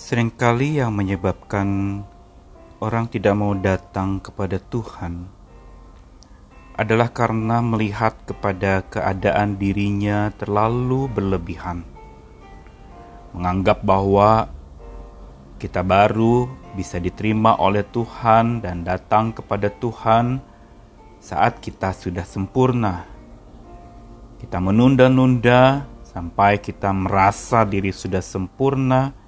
Seringkali yang menyebabkan orang tidak mau datang kepada Tuhan adalah karena melihat kepada keadaan dirinya terlalu berlebihan. Menganggap bahwa kita baru bisa diterima oleh Tuhan dan datang kepada Tuhan saat kita sudah sempurna. Kita menunda-nunda sampai kita merasa diri sudah sempurna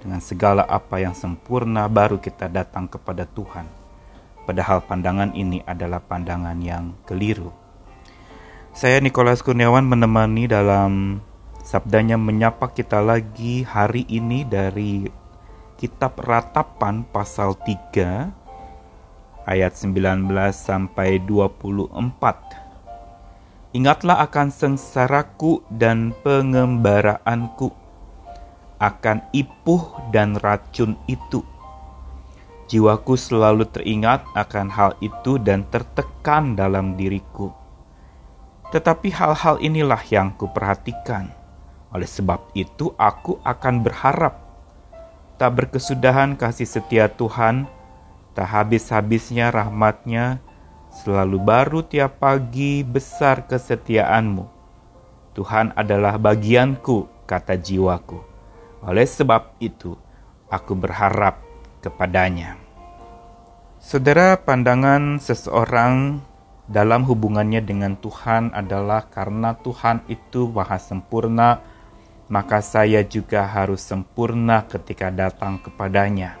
dengan segala apa yang sempurna baru kita datang kepada Tuhan. Padahal pandangan ini adalah pandangan yang keliru. Saya Nikolas Kurniawan menemani dalam sabdanya menyapa kita lagi hari ini dari kitab Ratapan pasal 3 ayat 19 sampai 24. Ingatlah akan sengsaraku dan pengembaraanku akan ipuh dan racun itu. Jiwaku selalu teringat akan hal itu dan tertekan dalam diriku. Tetapi hal-hal inilah yang kuperhatikan. Oleh sebab itu aku akan berharap. Tak berkesudahan kasih setia Tuhan, tak habis-habisnya rahmatnya, selalu baru tiap pagi besar kesetiaanmu. Tuhan adalah bagianku, kata jiwaku. Oleh sebab itu, aku berharap kepadanya. Saudara, pandangan seseorang dalam hubungannya dengan Tuhan adalah karena Tuhan itu maha sempurna, maka saya juga harus sempurna ketika datang kepadanya.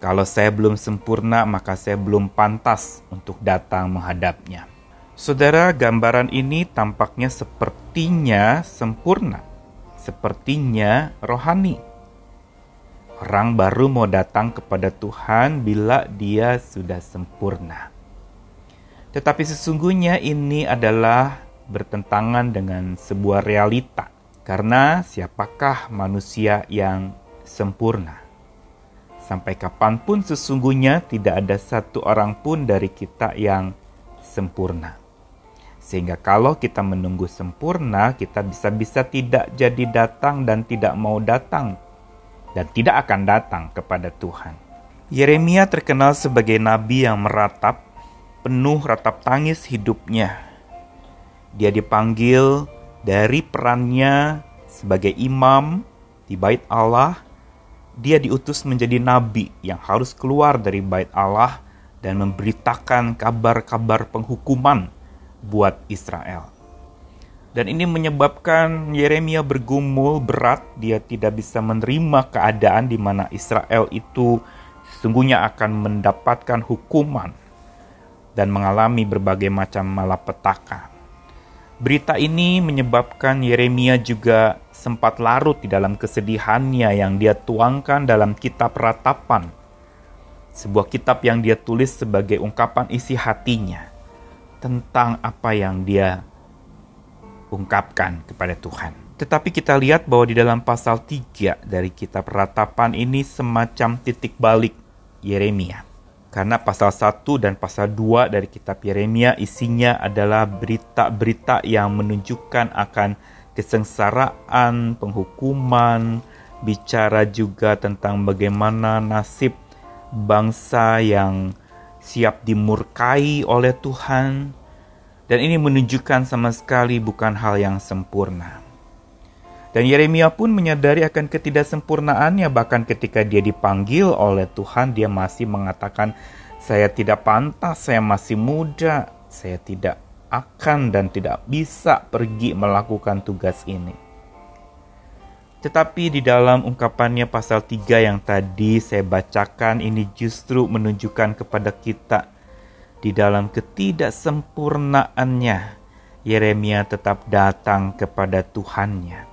Kalau saya belum sempurna, maka saya belum pantas untuk datang menghadapnya. Saudara, gambaran ini tampaknya sepertinya sempurna sepertinya rohani. Orang baru mau datang kepada Tuhan bila dia sudah sempurna. Tetapi sesungguhnya ini adalah bertentangan dengan sebuah realita. Karena siapakah manusia yang sempurna? Sampai kapan pun sesungguhnya tidak ada satu orang pun dari kita yang sempurna. Sehingga kalau kita menunggu sempurna, kita bisa-bisa tidak jadi datang dan tidak mau datang dan tidak akan datang kepada Tuhan. Yeremia terkenal sebagai nabi yang meratap, penuh ratap tangis hidupnya. Dia dipanggil dari perannya sebagai imam di bait Allah. Dia diutus menjadi nabi yang harus keluar dari bait Allah dan memberitakan kabar-kabar penghukuman buat Israel. Dan ini menyebabkan Yeremia bergumul berat, dia tidak bisa menerima keadaan di mana Israel itu sesungguhnya akan mendapatkan hukuman dan mengalami berbagai macam malapetaka. Berita ini menyebabkan Yeremia juga sempat larut di dalam kesedihannya yang dia tuangkan dalam kitab ratapan. Sebuah kitab yang dia tulis sebagai ungkapan isi hatinya tentang apa yang dia ungkapkan kepada Tuhan. Tetapi kita lihat bahwa di dalam pasal 3 dari kitab ratapan ini semacam titik balik Yeremia. Karena pasal 1 dan pasal 2 dari kitab Yeremia isinya adalah berita-berita yang menunjukkan akan kesengsaraan, penghukuman, bicara juga tentang bagaimana nasib bangsa yang siap dimurkai oleh Tuhan, dan ini menunjukkan sama sekali bukan hal yang sempurna. Dan Yeremia pun menyadari akan ketidaksempurnaannya, bahkan ketika dia dipanggil oleh Tuhan, dia masih mengatakan, "Saya tidak pantas, saya masih muda, saya tidak akan dan tidak bisa pergi melakukan tugas ini." Tetapi di dalam ungkapannya pasal 3 yang tadi saya bacakan ini justru menunjukkan kepada kita di dalam ketidaksempurnaannya Yeremia tetap datang kepada Tuhannya.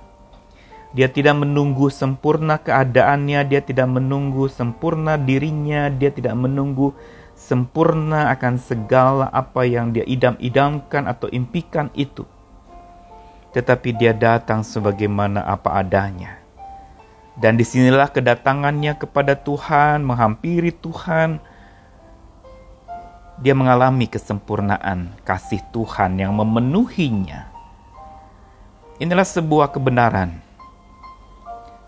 Dia tidak menunggu sempurna keadaannya, dia tidak menunggu sempurna dirinya, dia tidak menunggu sempurna akan segala apa yang dia idam-idamkan atau impikan itu tetapi dia datang sebagaimana apa adanya. Dan di sinilah kedatangannya kepada Tuhan, menghampiri Tuhan. Dia mengalami kesempurnaan kasih Tuhan yang memenuhinya. Inilah sebuah kebenaran.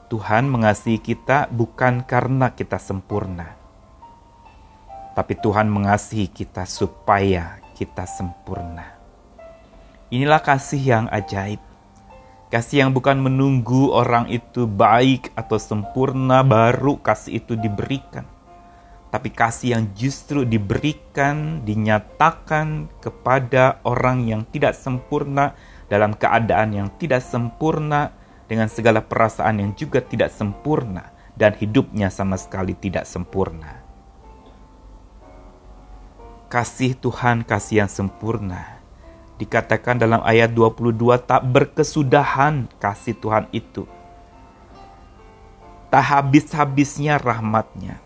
Tuhan mengasihi kita bukan karena kita sempurna, tapi Tuhan mengasihi kita supaya kita sempurna. Inilah kasih yang ajaib. Kasih yang bukan menunggu orang itu baik atau sempurna baru kasih itu diberikan. Tapi kasih yang justru diberikan, dinyatakan kepada orang yang tidak sempurna dalam keadaan yang tidak sempurna dengan segala perasaan yang juga tidak sempurna dan hidupnya sama sekali tidak sempurna. Kasih Tuhan kasih yang sempurna. Dikatakan dalam ayat 22 tak berkesudahan kasih Tuhan itu. Tak habis-habisnya rahmatnya.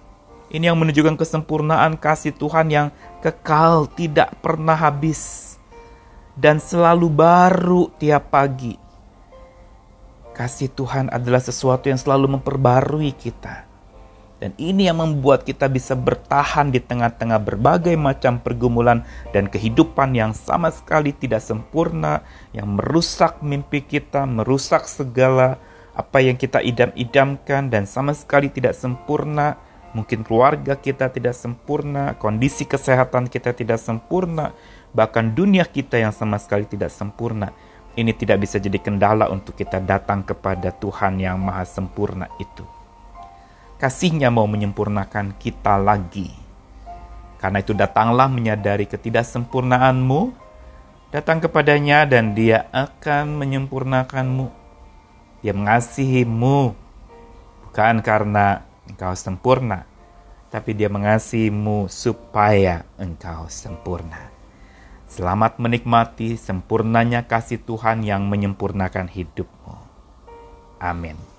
Ini yang menunjukkan kesempurnaan kasih Tuhan yang kekal tidak pernah habis dan selalu baru tiap pagi Kasih Tuhan adalah sesuatu yang selalu memperbarui kita. Dan ini yang membuat kita bisa bertahan di tengah-tengah berbagai macam pergumulan dan kehidupan yang sama sekali tidak sempurna, yang merusak mimpi kita, merusak segala apa yang kita idam-idamkan dan sama sekali tidak sempurna. Mungkin keluarga kita tidak sempurna, kondisi kesehatan kita tidak sempurna, bahkan dunia kita yang sama sekali tidak sempurna ini tidak bisa jadi kendala untuk kita datang kepada Tuhan yang maha sempurna itu. Kasihnya mau menyempurnakan kita lagi. Karena itu datanglah menyadari ketidaksempurnaanmu, datang kepadanya dan dia akan menyempurnakanmu. Dia mengasihimu, bukan karena engkau sempurna, tapi dia mengasihimu supaya engkau sempurna. Selamat menikmati sempurnanya kasih Tuhan yang menyempurnakan hidupmu. Amin.